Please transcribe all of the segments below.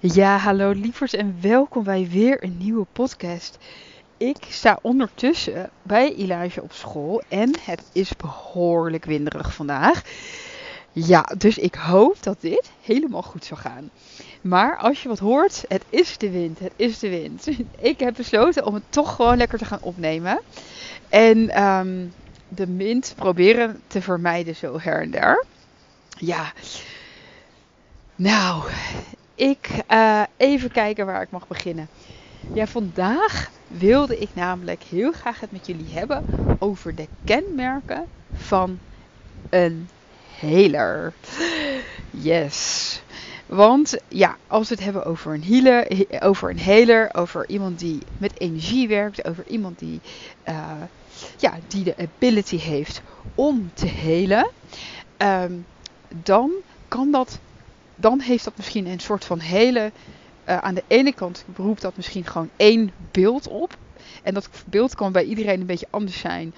Ja, hallo lievers en welkom bij weer een nieuwe podcast. Ik sta ondertussen bij Elijah op school en het is behoorlijk winderig vandaag. Ja, dus ik hoop dat dit helemaal goed zal gaan. Maar als je wat hoort, het is de wind, het is de wind. Ik heb besloten om het toch gewoon lekker te gaan opnemen. En um, de wind proberen te vermijden zo her en der. Ja, nou, ik uh, even kijken waar ik mag beginnen. Ja, vandaag wilde ik namelijk heel graag het met jullie hebben over de kenmerken van een healer. Yes. Want ja, als we het hebben over een healer, over een healer, over iemand die met energie werkt, over iemand die, uh, ja, die de ability heeft om te helen, um, dan kan dat dan heeft dat misschien een soort van hele. Uh, aan de ene kant roept dat misschien gewoon één beeld op. En dat beeld kan bij iedereen een beetje anders zijn.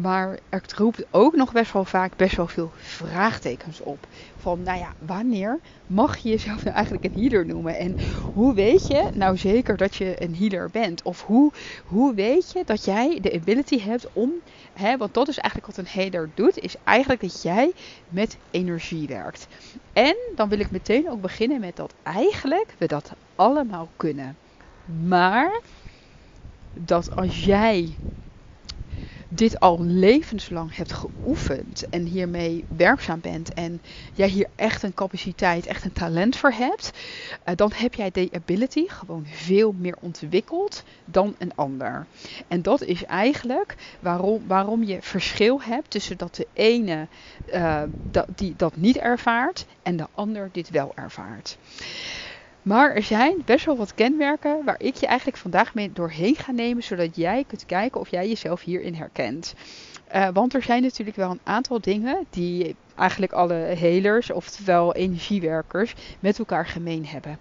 Maar het roept ook nog best wel vaak best wel veel vraagtekens op. Van, nou ja, wanneer mag je jezelf nou eigenlijk een healer noemen? En hoe weet je nou zeker dat je een healer bent? Of hoe, hoe weet je dat jij de ability hebt om, hè, want dat is eigenlijk wat een healer doet, is eigenlijk dat jij met energie werkt. En dan wil ik meteen ook beginnen met dat eigenlijk we dat allemaal kunnen. Maar dat als jij dit al levenslang hebt geoefend en hiermee werkzaam bent en jij hier echt een capaciteit, echt een talent voor hebt, uh, dan heb jij de ability gewoon veel meer ontwikkeld dan een ander. En dat is eigenlijk waarom, waarom je verschil hebt tussen dat de ene uh, dat, die dat niet ervaart en de ander dit wel ervaart. Maar er zijn best wel wat kenmerken waar ik je eigenlijk vandaag mee doorheen ga nemen, zodat jij kunt kijken of jij jezelf hierin herkent. Uh, want er zijn natuurlijk wel een aantal dingen die eigenlijk alle helers, oftewel energiewerkers, met elkaar gemeen hebben.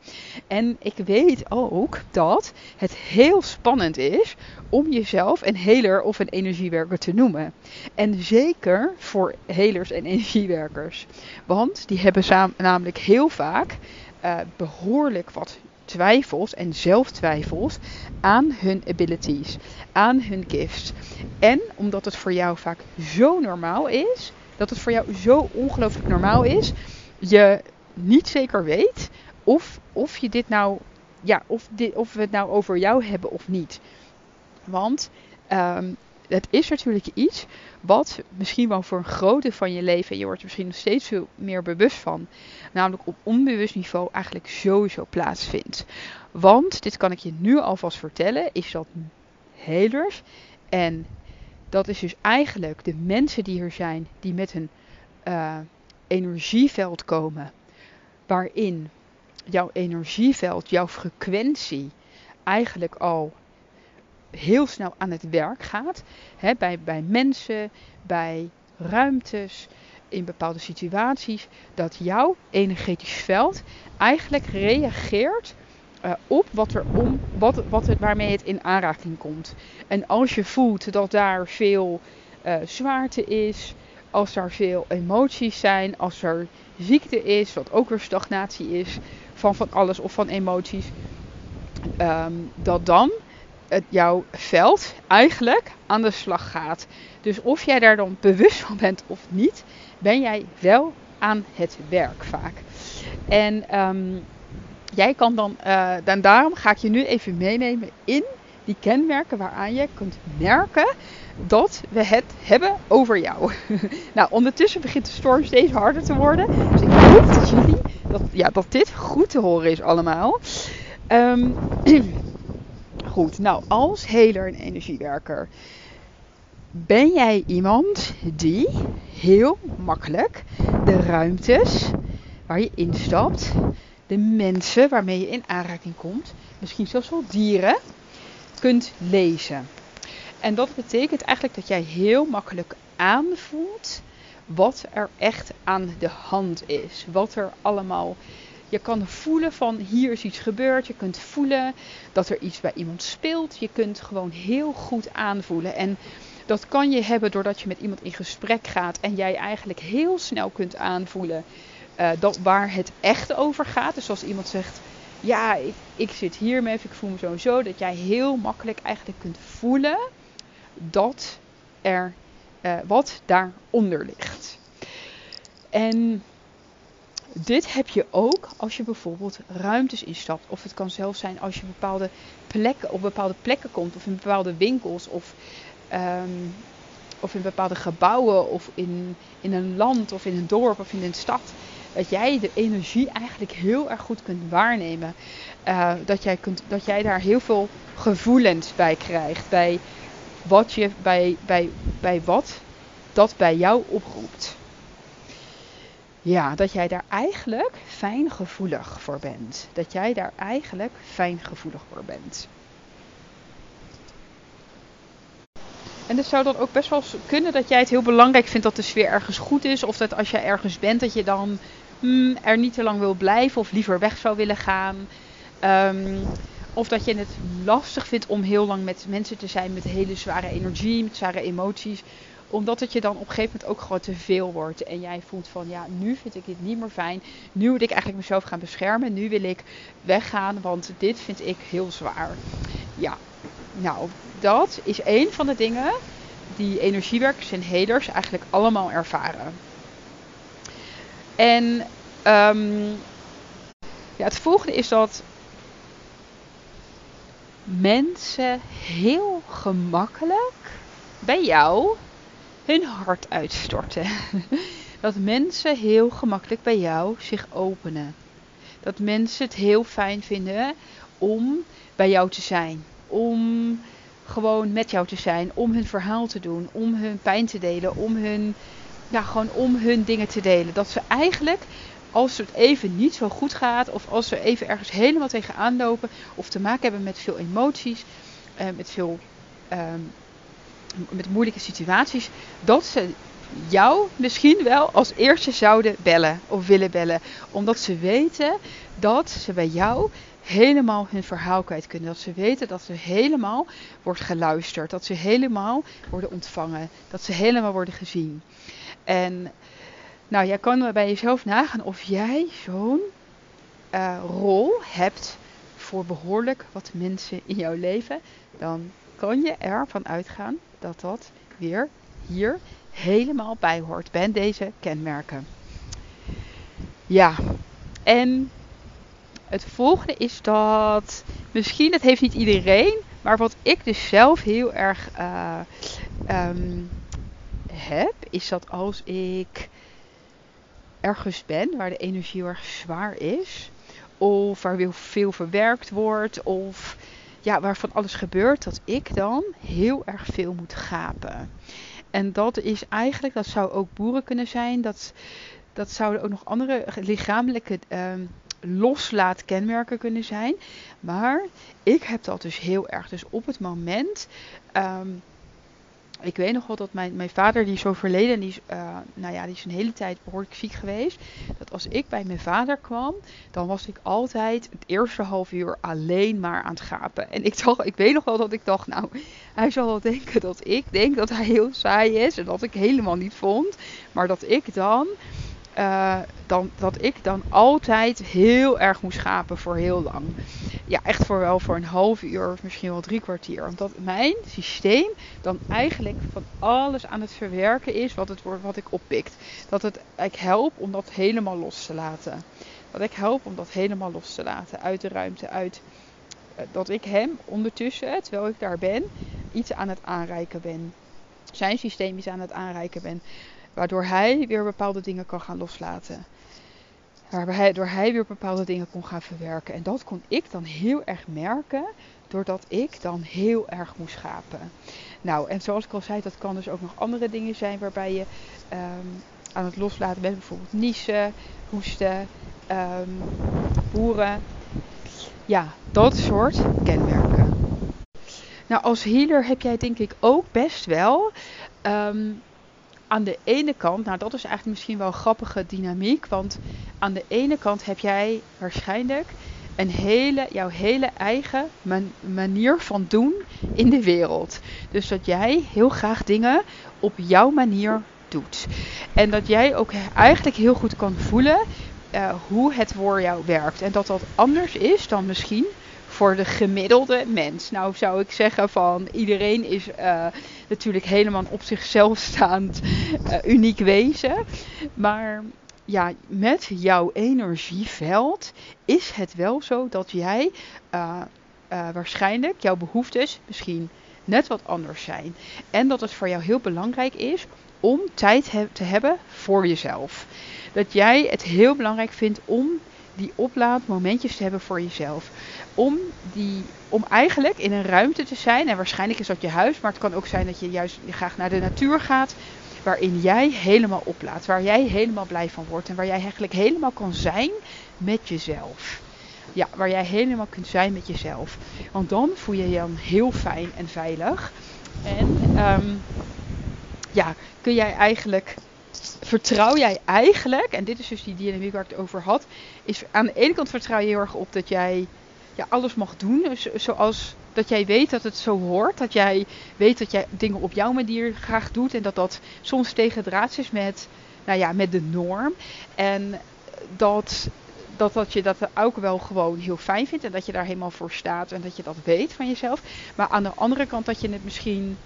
En ik weet ook dat het heel spannend is om jezelf een heler of een energiewerker te noemen. En zeker voor helers en energiewerkers. Want die hebben namelijk heel vaak uh, behoorlijk wat twijfels en zelftwijfels aan hun abilities, aan hun gifts. En omdat het voor jou vaak zo normaal is, dat het voor jou zo ongelooflijk normaal is, je niet zeker weet of, of je dit nou, ja, of, dit, of we het nou over jou hebben of niet. Want um, het is natuurlijk iets wat misschien wel voor een grote van je leven, en je wordt er misschien nog steeds veel meer bewust van, namelijk op onbewust niveau eigenlijk sowieso plaatsvindt. Want, dit kan ik je nu alvast vertellen, is dat helers en dat is dus eigenlijk de mensen die er zijn, die met een uh, energieveld komen, waarin jouw energieveld, jouw frequentie eigenlijk al heel snel aan het werk gaat. Hè, bij, bij mensen, bij ruimtes, in bepaalde situaties. Dat jouw energetisch veld eigenlijk reageert uh, op wat er om, wat, wat het, waarmee het in aanraking komt. En als je voelt dat daar veel uh, zwaarte is, als er veel emoties zijn, als er ziekte is, wat ook weer stagnatie is van van alles of van emoties, um, dat dan het jouw veld eigenlijk aan de slag gaat. Dus of jij daar dan bewust van bent of niet, ben jij wel aan het werk vaak. En um, jij kan dan, dan, daarom ga ik je nu even meenemen in die kenmerken waaraan je kunt merken dat we het hebben over jou. nou, ondertussen begint de storm steeds harder te worden. Dus ik hoop dat jullie, dat, ja, dat dit goed te horen is allemaal. Um, goed, nou als heler en energiewerker Ben jij iemand die heel makkelijk de ruimtes waar je instapt, de mensen waarmee je in aanraking komt, misschien zelfs wel dieren, kunt lezen? En dat betekent eigenlijk dat jij heel makkelijk aanvoelt wat er echt aan de hand is. Wat er allemaal. Je kan voelen van hier is iets gebeurd. Je kunt voelen dat er iets bij iemand speelt. Je kunt gewoon heel goed aanvoelen. En dat kan je hebben doordat je met iemand in gesprek gaat en jij eigenlijk heel snel kunt aanvoelen dat, waar het echt over gaat. Dus als iemand zegt, ja, ik, ik zit hiermee of ik voel me zo en zo, dat jij heel makkelijk eigenlijk kunt voelen dat er uh, wat daaronder ligt. En dit heb je ook als je bijvoorbeeld ruimtes instapt. Of het kan zelfs zijn als je bepaalde plekken, op bepaalde plekken komt. Of in bepaalde winkels. Of, um, of in bepaalde gebouwen. Of in, in een land. Of in een dorp. Of in een stad. Dat jij de energie eigenlijk heel erg goed kunt waarnemen. Uh, dat, jij kunt, dat jij daar heel veel gevoelens bij krijgt. Bij wat je bij, bij, bij wat dat bij jou oproept. Ja, dat jij daar eigenlijk fijngevoelig voor bent. Dat jij daar eigenlijk fijngevoelig voor bent. En het zou dan ook best wel kunnen dat jij het heel belangrijk vindt dat de sfeer ergens goed is. Of dat als je ergens bent, dat je dan hmm, er niet te lang wil blijven of liever weg zou willen gaan. Um, of dat je het lastig vindt om heel lang met mensen te zijn met hele zware energie, met zware emoties. Omdat het je dan op een gegeven moment ook gewoon te veel wordt. En jij voelt van ja, nu vind ik dit niet meer fijn. Nu moet ik eigenlijk mezelf gaan beschermen. Nu wil ik weggaan, want dit vind ik heel zwaar. Ja, nou, dat is een van de dingen die energiewerkers en helers eigenlijk allemaal ervaren. En um, ja, het volgende is dat mensen heel gemakkelijk bij jou hun hart uitstorten. Dat mensen heel gemakkelijk bij jou zich openen. Dat mensen het heel fijn vinden om bij jou te zijn. Om gewoon met jou te zijn. Om hun verhaal te doen. Om hun pijn te delen. Om hun, ja, gewoon om hun dingen te delen. Dat ze eigenlijk als het even niet zo goed gaat, of als ze even ergens helemaal tegenaan lopen, of te maken hebben met veel emoties, uh, met veel ehm, met moeilijke situaties, dat ze jou misschien wel als eerste zouden bellen of willen bellen. Omdat ze weten dat ze bij jou helemaal hun verhaal kwijt kunnen. Dat ze weten dat ze helemaal wordt geluisterd. Dat ze helemaal worden ontvangen. Dat ze helemaal worden gezien. En nou, jij kan bij jezelf nagaan of jij zo'n uh, rol hebt voor behoorlijk wat mensen in jouw leven. Dan kan je ervan uitgaan dat dat weer hier helemaal bij hoort. Bij deze kenmerken. Ja, en het volgende is dat misschien, het heeft niet iedereen, maar wat ik dus zelf heel erg uh, um, heb, is dat als ik ergens ben waar de energie heel erg zwaar is, of waar veel verwerkt wordt, of ja, waarvan alles gebeurt, dat ik dan heel erg veel moet gapen. En dat is eigenlijk, dat zou ook boeren kunnen zijn, dat, dat zouden ook nog andere lichamelijke um, loslaatkenmerken kunnen zijn. Maar ik heb dat dus heel erg. Dus op het moment um, ik weet nog wel dat mijn, mijn vader, die zo verleden, die is, uh, nou ja, die is een hele tijd behoorlijk ziek geweest. Dat als ik bij mijn vader kwam, dan was ik altijd het eerste half uur alleen maar aan het gapen. En ik dacht, ik weet nog wel dat ik dacht, nou, hij zal wel denken dat ik denk dat hij heel saai is en dat ik helemaal niet vond. Maar dat ik dan uh, dan, dat ik dan altijd heel erg moest schapen voor heel lang. Ja, echt voor wel voor een half uur of misschien wel drie kwartier. Omdat mijn systeem dan eigenlijk van alles aan het verwerken is wat, het, wat ik oppikt. Dat het, ik help om dat helemaal los te laten. Dat ik help om dat helemaal los te laten uit de ruimte, uit eh, dat ik hem ondertussen, terwijl ik daar ben, iets aan het aanreiken ben. Zijn systeem iets aan het aanreiken ben. Waardoor hij weer bepaalde dingen kan gaan loslaten. Waardoor hij weer bepaalde dingen kon gaan verwerken. En dat kon ik dan heel erg merken. doordat ik dan heel erg moest schapen. Nou, en zoals ik al zei, dat kan dus ook nog andere dingen zijn waarbij je ehm, aan het loslaten bent. Bijvoorbeeld niezen, hoesten, um, boeren. Ja, dat soort kenmerken. Nou, als healer heb jij denk ik ook best wel ehm, aan de ene kant, nou dat is eigenlijk misschien wel een grappige dynamiek, want aan de ene kant heb jij waarschijnlijk een hele, jouw hele eigen manier van doen in de wereld. Dus dat jij heel graag dingen op jouw manier doet. En dat jij ook eigenlijk heel goed kan voelen uh, hoe het voor jou werkt. En dat dat anders is dan misschien voor de gemiddelde mens. Nou zou ik zeggen van iedereen is uh, natuurlijk helemaal op zichzelf staand uh, uniek wezen. Maar ja, met jouw energieveld is het wel zo dat jij uh, waarschijnlijk jouw behoeftes misschien net wat anders zijn. En dat het voor jou heel belangrijk is om tijd te hebben voor jezelf. Dat jij het heel belangrijk vindt om die oplaadmomentjes te hebben voor jezelf. Om, die, om eigenlijk in een ruimte te zijn. En waarschijnlijk is dat je huis, maar het kan ook zijn dat je juist graag naar de natuur gaat. Waarin jij helemaal oplaadt. Waar jij helemaal blij van wordt. En waar jij eigenlijk helemaal kan zijn met jezelf. Ja, waar jij helemaal kunt zijn met jezelf. Want dan voel je je dan heel fijn en veilig. En um, ja, kun jij eigenlijk vertrouw jij eigenlijk, en dit is dus die dynamiek waar ik het over had, is aan de ene kant vertrouw je heel erg op dat jij ja, alles mag doen. Dus zoals dat jij weet dat het zo hoort. Dat jij weet dat jij dingen op jouw manier graag doet. En dat dat soms tegen draads is met, nou ja, met de norm. En dat, dat, dat je dat ook wel gewoon heel fijn vindt. En dat je daar helemaal voor staat. En dat je dat weet van jezelf. Maar aan de andere kant dat je het misschien.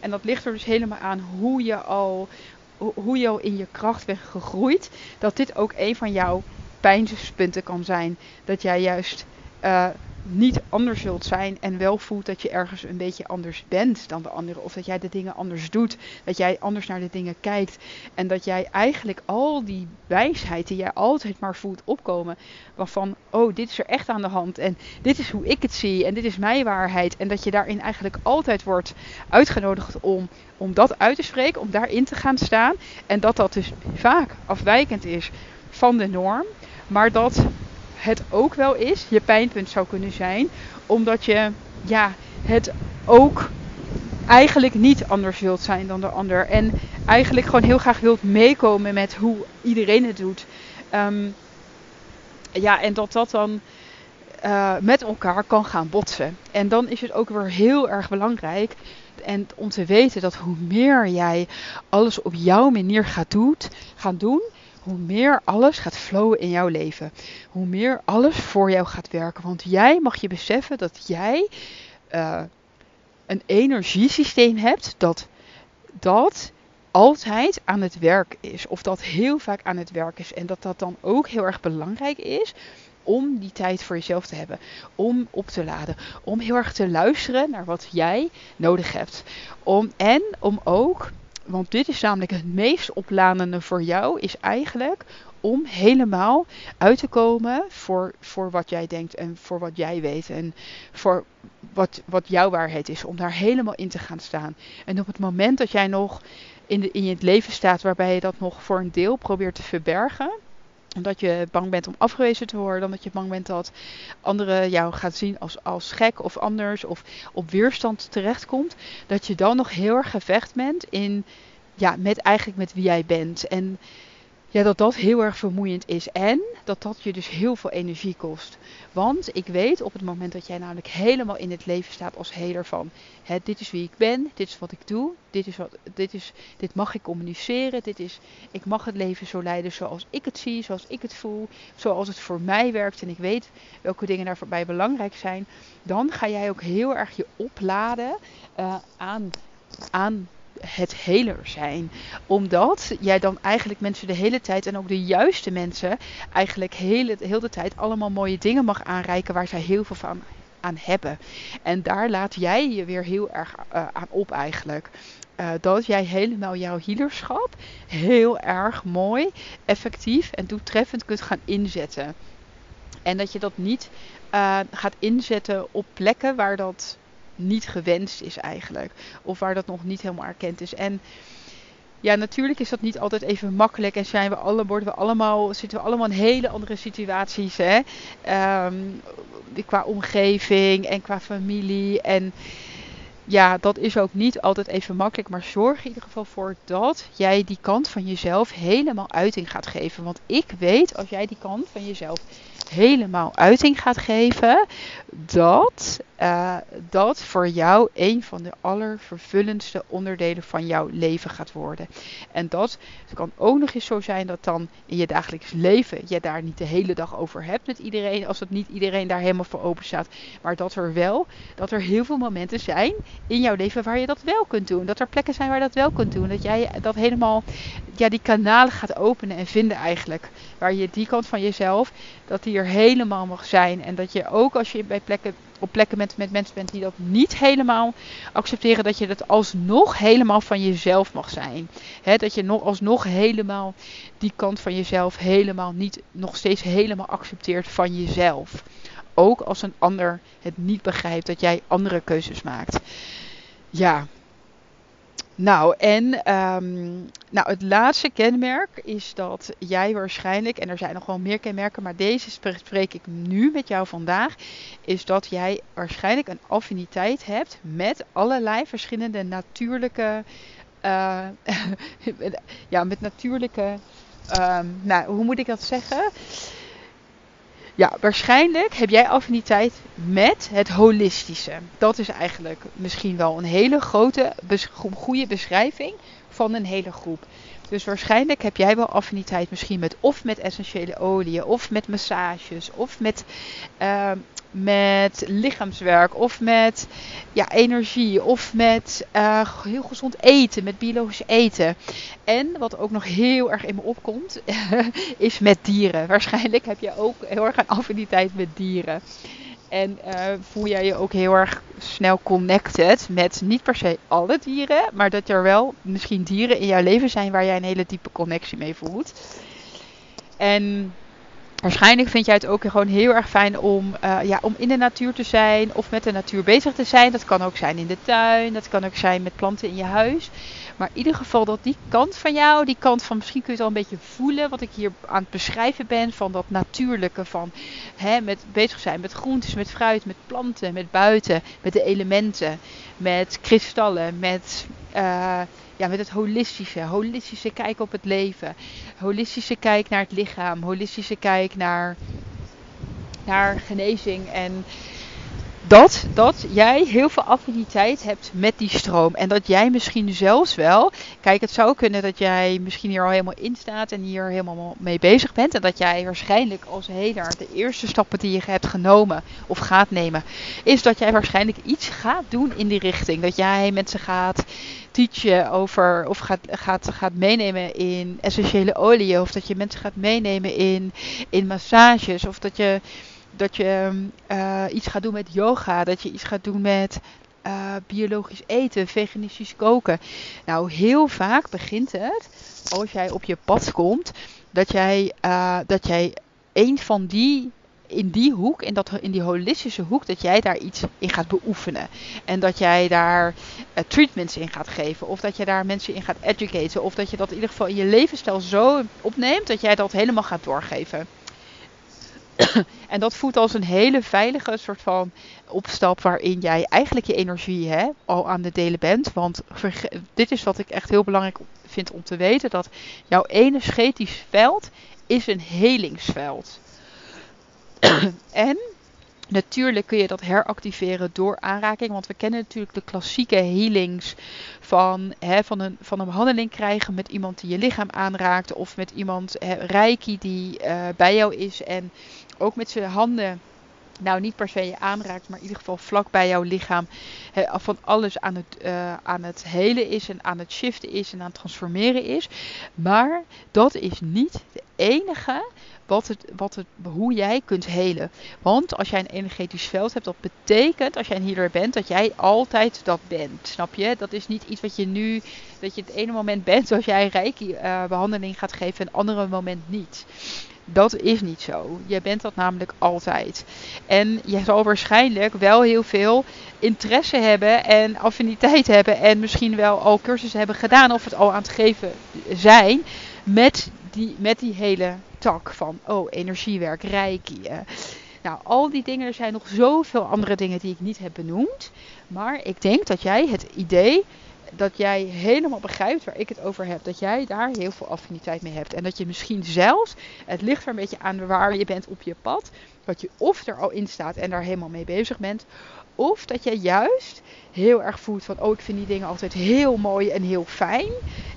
En dat ligt er dus helemaal aan hoe je al hoe je in je kracht bent gegroeid, dat dit ook een van jouw pijnspunten kan zijn. Dat jij juist uh, niet anders zult zijn en wel voelt dat je ergens een beetje anders bent dan de anderen. Of dat jij de dingen anders doet. Dat jij anders naar de dingen kijkt. En dat jij eigenlijk al die wijsheid die jij altijd maar voelt opkomen. Waarvan, oh, dit is er echt aan de hand. En dit is hoe ik het zie. En dit is mijn waarheid. En dat je daarin eigenlijk altijd wordt uitgenodigd om, om dat uit te spreken. Om daarin te gaan staan. En dat dat dus vaak afwijkend is van de norm. Maar dat het ook wel is, je pijnpunt zou kunnen zijn, omdat je ja, het ook eigenlijk niet anders wilt zijn dan de ander. En eigenlijk gewoon heel graag wilt meekomen met hoe iedereen het doet. Ehm, ja, en dat dat dan uh, met elkaar kan gaan botsen. En dan is het ook weer heel erg belangrijk. En om te weten dat hoe meer jij alles op jouw manier gaat, doet, gaan doen, hoe meer alles gaat flowen in jouw leven. Hoe meer alles voor jou gaat werken. Want jij mag je beseffen dat jij uh, een energiesysteem hebt dat, dat altijd aan het werk is. Of dat heel vaak aan het werk is. En dat dat dan ook heel erg belangrijk is om die tijd voor jezelf te hebben. Om op te laden. Om heel erg te luisteren naar wat jij nodig hebt. Om, en om ook want dit is namelijk het meest opladende voor jou, is eigenlijk om helemaal uit te komen voor, voor wat jij denkt en voor wat jij weet en voor wat, wat jouw waarheid is. Om daar helemaal in te gaan staan. En op het moment dat jij nog in, de, in het leven staat waarbij je dat nog voor een deel probeert te verbergen, omdat je bang bent om afgewezen te worden. Omdat je bang bent dat anderen jou gaan zien als, als gek of anders. Of op weerstand terechtkomt. Dat je dan nog heel erg gevecht bent in, ja, met eigenlijk met wie jij bent. En ja, dat dat heel erg vermoeiend is. En dat dat je dus heel veel energie kost. Want ik weet op het moment dat jij namelijk helemaal in het leven staat als heler van... Hè, dit is wie ik ben, dit is wat ik doe, dit, is wat, dit, is, dit mag ik communiceren. Dit is, ik mag het leven zo leiden zoals ik het zie, zoals ik het voel. Zoals het voor mij werkt en ik weet welke dingen daarbij belangrijk zijn. Dan ga jij ook heel erg je opladen uh, aan, aan het heler zijn. Omdat jij dan eigenlijk mensen de hele tijd en ook de juiste mensen eigenlijk hele, heel de tijd allemaal mooie dingen mag aanreiken waar zij heel veel van aan hebben. En daar laat jij je weer heel erg uh, aan op eigenlijk. Uh, dat jij helemaal jouw healerschap heel erg mooi, effectief en doeltreffend kunt gaan inzetten. En dat je dat niet uh, gaat inzetten op plekken waar dat niet gewenst is eigenlijk. Of waar dat nog niet helemaal erkend is. En ja, natuurlijk is dat niet altijd even makkelijk. En zijn we alle, worden we allemaal, zitten we allemaal in hele andere situaties. Hè? Um, qua omgeving en qua familie. En ja, dat is ook niet altijd even makkelijk. Maar zorg in ieder geval voor dat jij die kant van jezelf helemaal uiting gaat geven. Want ik weet, als jij die kant van jezelf helemaal uiting gaat geven, dat uh, dat voor jou een van de allervervullendste onderdelen van jouw leven gaat worden. En dat kan ook nog eens zo zijn dat dan in je dagelijks leven je daar niet de hele dag over hebt met iedereen, als dat niet iedereen daar helemaal voor open staat. Maar dat er wel, dat er heel veel momenten zijn in jouw leven waar je dat wel kunt doen. Dat er plekken zijn waar je dat wel kunt doen. Dat jij dat helemaal, ja, die kanalen gaat openen en vinden eigenlijk. Waar je die kant van jezelf, dat die er helemaal mag zijn. En dat je ook als je bij plekken op plekken met, met mensen bent die dat niet helemaal accepteren, dat je dat alsnog helemaal van jezelf mag zijn. dat je nog, alsnog helemaal die kant van jezelf helemaal niet, nog steeds helemaal accepteert van jezelf. Ook als een ander het niet begrijpt dat jij andere keuzes maakt. Ja, nou, en ehm, nou, het laatste kenmerk is dat jij waarschijnlijk, en er zijn nog wel meer kenmerken, maar deze spreek ik nu met jou vandaag, is dat jij waarschijnlijk een affiniteit hebt met allerlei verschillende natuurlijke, uh, ja, met natuurlijke, um, nou, hoe moet ik dat zeggen? Ja, waarschijnlijk heb jij affiniteit met het holistische. Dat is eigenlijk misschien wel een hele grote, goede beschrijving van een hele groep. Dus waarschijnlijk heb jij wel affiniteit misschien met of met essentiële oliën, of met massages, of met uh, met lichaamswerk of met ja, energie of met uh, heel gezond eten, met biologisch eten. En wat ook nog heel erg in me opkomt, is met dieren. Waarschijnlijk heb je ook heel erg een affiniteit met dieren. En uh, voel jij je ook heel erg snel connected met niet per se alle dieren, maar dat er wel misschien dieren in jouw leven zijn waar jij een hele diepe connectie mee voelt. En Waarschijnlijk vind jij het ook gewoon heel erg fijn om, uh, ja, om in de natuur te zijn of met de natuur bezig te zijn. Dat kan ook zijn in de tuin, dat kan ook zijn met planten in je huis. Maar in ieder geval dat die kant van jou, die kant van misschien kun je het al een beetje voelen, wat ik hier aan het beschrijven ben, van dat natuurlijke, van hè, met bezig zijn met groentes, met fruit, met planten, met buiten, met de elementen, met kristallen, met... Uh, ja, met het holistische. Holistische kijk op het leven. Holistische kijk naar het lichaam. Holistische kijk naar, naar genezing. En dat, dat jij heel veel affiniteit hebt met die stroom. En dat jij misschien zelfs wel. Kijk, het zou kunnen dat jij misschien hier al helemaal in staat en hier helemaal mee bezig bent. En dat jij waarschijnlijk als heler de eerste stappen die je hebt genomen of gaat nemen. Is dat jij waarschijnlijk iets gaat doen in die richting. Dat jij mensen gaat teachen over of gaat, gaat, gaat meenemen in essentiële oliën. Of dat je mensen gaat meenemen in, in massages. Of dat je, dat je uh, iets gaat doen met yoga. Dat je iets gaat doen met uh, biologisch eten, veganistisch koken. Nou, heel vaak begint het als jij op je pad komt. Dat jij, uh, dat jij een van die in die hoek, in, dat, in die holistische hoek, dat jij daar iets in gaat beoefenen. En dat jij daar treatments in gaat geven. Of dat je daar mensen in gaat educaten. Of dat je dat in ieder geval in je levensstijl zo opneemt dat jij dat helemaal gaat doorgeven. en dat voelt als een hele veilige soort van opstap waarin jij eigenlijk je energie hè, al aan de delen bent. Want dit is wat ik echt heel belangrijk vind om te weten. Dat jouw energetisch veld is een helingsveld. en Natuurlijk kun je dat heractiveren door aanraking. Want we kennen natuurlijk de klassieke healings van, hè, van, een, van een behandeling krijgen met iemand die je lichaam aanraakt. Of met iemand, hè, reiki, die uh, bij jou is. En ook met zijn handen, nou niet per se je aanraakt, maar in ieder geval vlak bij jouw lichaam. Van alles aan het, uh, aan het helen is en aan het shiften is en aan het transformeren is. Maar dat is niet de enige wat het, wat het, hoe jij kunt helen. Want als jij een energetisch veld hebt, dat betekent als jij een healer bent, dat jij altijd dat bent. Snap je? Dat is niet iets wat je nu, dat je het ene moment bent zoals jij een reiki uh, behandeling gaat geven en het andere moment niet. Dat is niet zo. Je bent dat namelijk altijd. En je zal waarschijnlijk wel heel veel interesse hebben en affiniteit hebben. En misschien wel al cursussen hebben gedaan of het al aan het geven zijn. Met die, met die hele tak van, oh, energiewerk, reiki. Nou, al die dingen, er zijn nog zoveel andere dingen die ik niet heb benoemd. Maar ik denk dat jij het idee dat jij helemaal begrijpt waar ik het over heb. Dat jij daar heel veel affiniteit mee hebt. En dat je misschien zelfs, het ligt er een beetje aan waar je bent op je pad. Dat je of er al in staat en daar helemaal mee bezig bent. Of dat je juist heel erg voelt van, oh ik vind die dingen altijd heel mooi en heel fijn.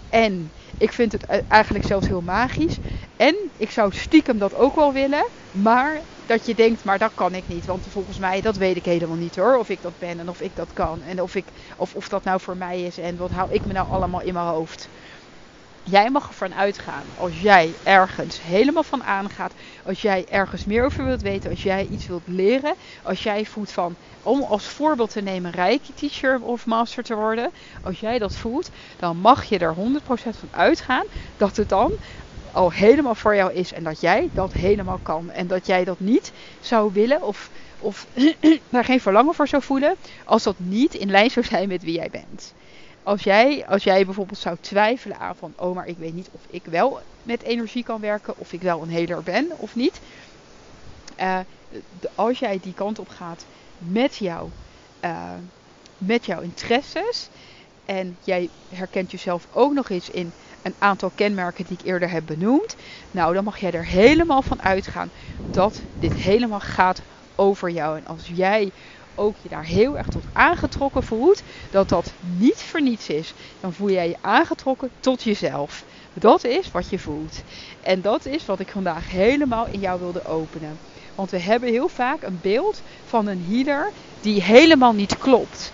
En ik vind het eigenlijk zelfs heel magisch. En ik zou stiekem dat ook wel willen. Maar dat je denkt, maar dat kan ik niet. Want volgens mij, dat weet ik helemaal niet hoor. Of ik dat ben en of ik dat kan. En of, ik, of, of dat nou voor mij is. En wat hou ik me nou allemaal in mijn hoofd. Jij mag ervan uitgaan. Als jij ergens helemaal van aangaat. Als jij ergens meer over wilt weten. Als jij iets wilt leren. Als jij voelt van, om als voorbeeld te nemen Reiki teacher of master te worden. Als jij dat voelt, dan mag je er 100% van uitgaan dat het dan al helemaal voor jou is en dat jij dat helemaal kan. En dat jij dat niet zou willen of, of daar geen verlangen voor zou voelen als dat niet in lijn zou zijn met wie jij bent. Als jij, als jij bijvoorbeeld zou twijfelen aan van, oh maar ik weet niet of ik wel met energie kan werken, of ik wel een heler ben of niet. Uh, als jij die kant op gaat met, jou, uh, met jouw interesses en jij herkent jezelf ook nog eens in een aantal kenmerken die ik eerder heb benoemd. Nou, dan mag jij er helemaal van uitgaan dat dit helemaal gaat over jou. En als jij ook je daar heel erg tot aangetrokken voelt, dat dat niet voor niets is, dan voel jij je aangetrokken tot jezelf. Dat is wat je voelt. En dat is wat ik vandaag helemaal in jou wilde openen. Want we hebben heel vaak een beeld van een healer die helemaal niet klopt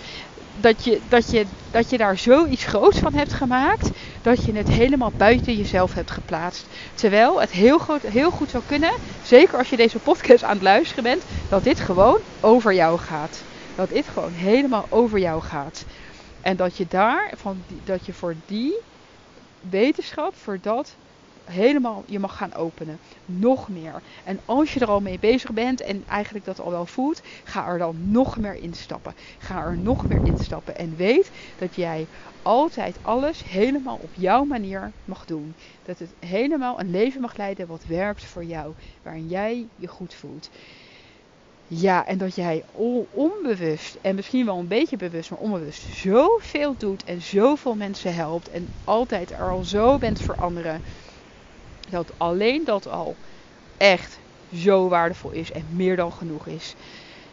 dat je, dat, je, dat je daar zoiets groots van hebt gemaakt. Dat je het helemaal buiten jezelf hebt geplaatst. Terwijl het heel, goed, heel goed zou kunnen, zeker als je deze podcast aan het luisteren bent, dat dit gewoon over jou gaat. Dat dit gewoon helemaal over jou gaat. En dat je daar, van dat je voor die wetenschap, voor dat helemaal je mag gaan openen. Nog meer. En als je er al mee bezig bent en eigenlijk dat al wel voelt, ga er dan nog meer instappen. Ga er nog meer instappen. En weet dat jij altijd alles helemaal op jouw manier mag doen. Dat het helemaal een leven mag leiden wat werkt voor jou. Waarin jij je goed voelt. Ja, en dat jij onbewust en misschien wel een beetje bewust, maar onbewust zoveel doet en zoveel mensen helpt en altijd er al zo bent voor anderen dat alleen dat al echt zo waardevol is en meer dan genoeg is.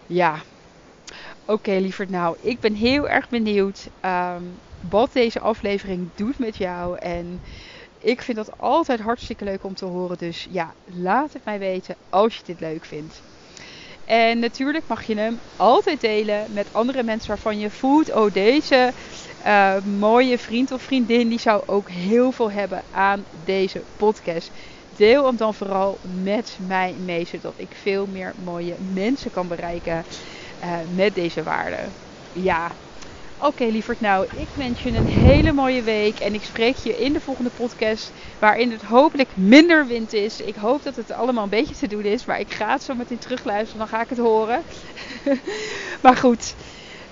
Ja, oké lieverd. Nou, ik ben heel erg benieuwd um, wat deze aflevering doet met jou. En ik vind dat altijd hartstikke leuk om te horen. Dus ja, laat het mij weten als je dit leuk vindt. En natuurlijk mag je hem altijd delen met andere mensen waarvan je voelt: oh, deze uh, mooie vriend of vriendin die zou ook heel veel hebben aan deze podcast. Deel hem dan vooral met mij mee, zodat ik veel meer mooie mensen kan bereiken uh, met deze waarden. Ja, Oké, okay, lieverd. Nou, ik wens je een hele mooie week. En ik spreek je in de volgende podcast. Waarin het hopelijk minder wind is. Ik hoop dat het allemaal een beetje te doen is. Maar ik ga het zo meteen terugluisteren. Dan ga ik het horen. maar goed.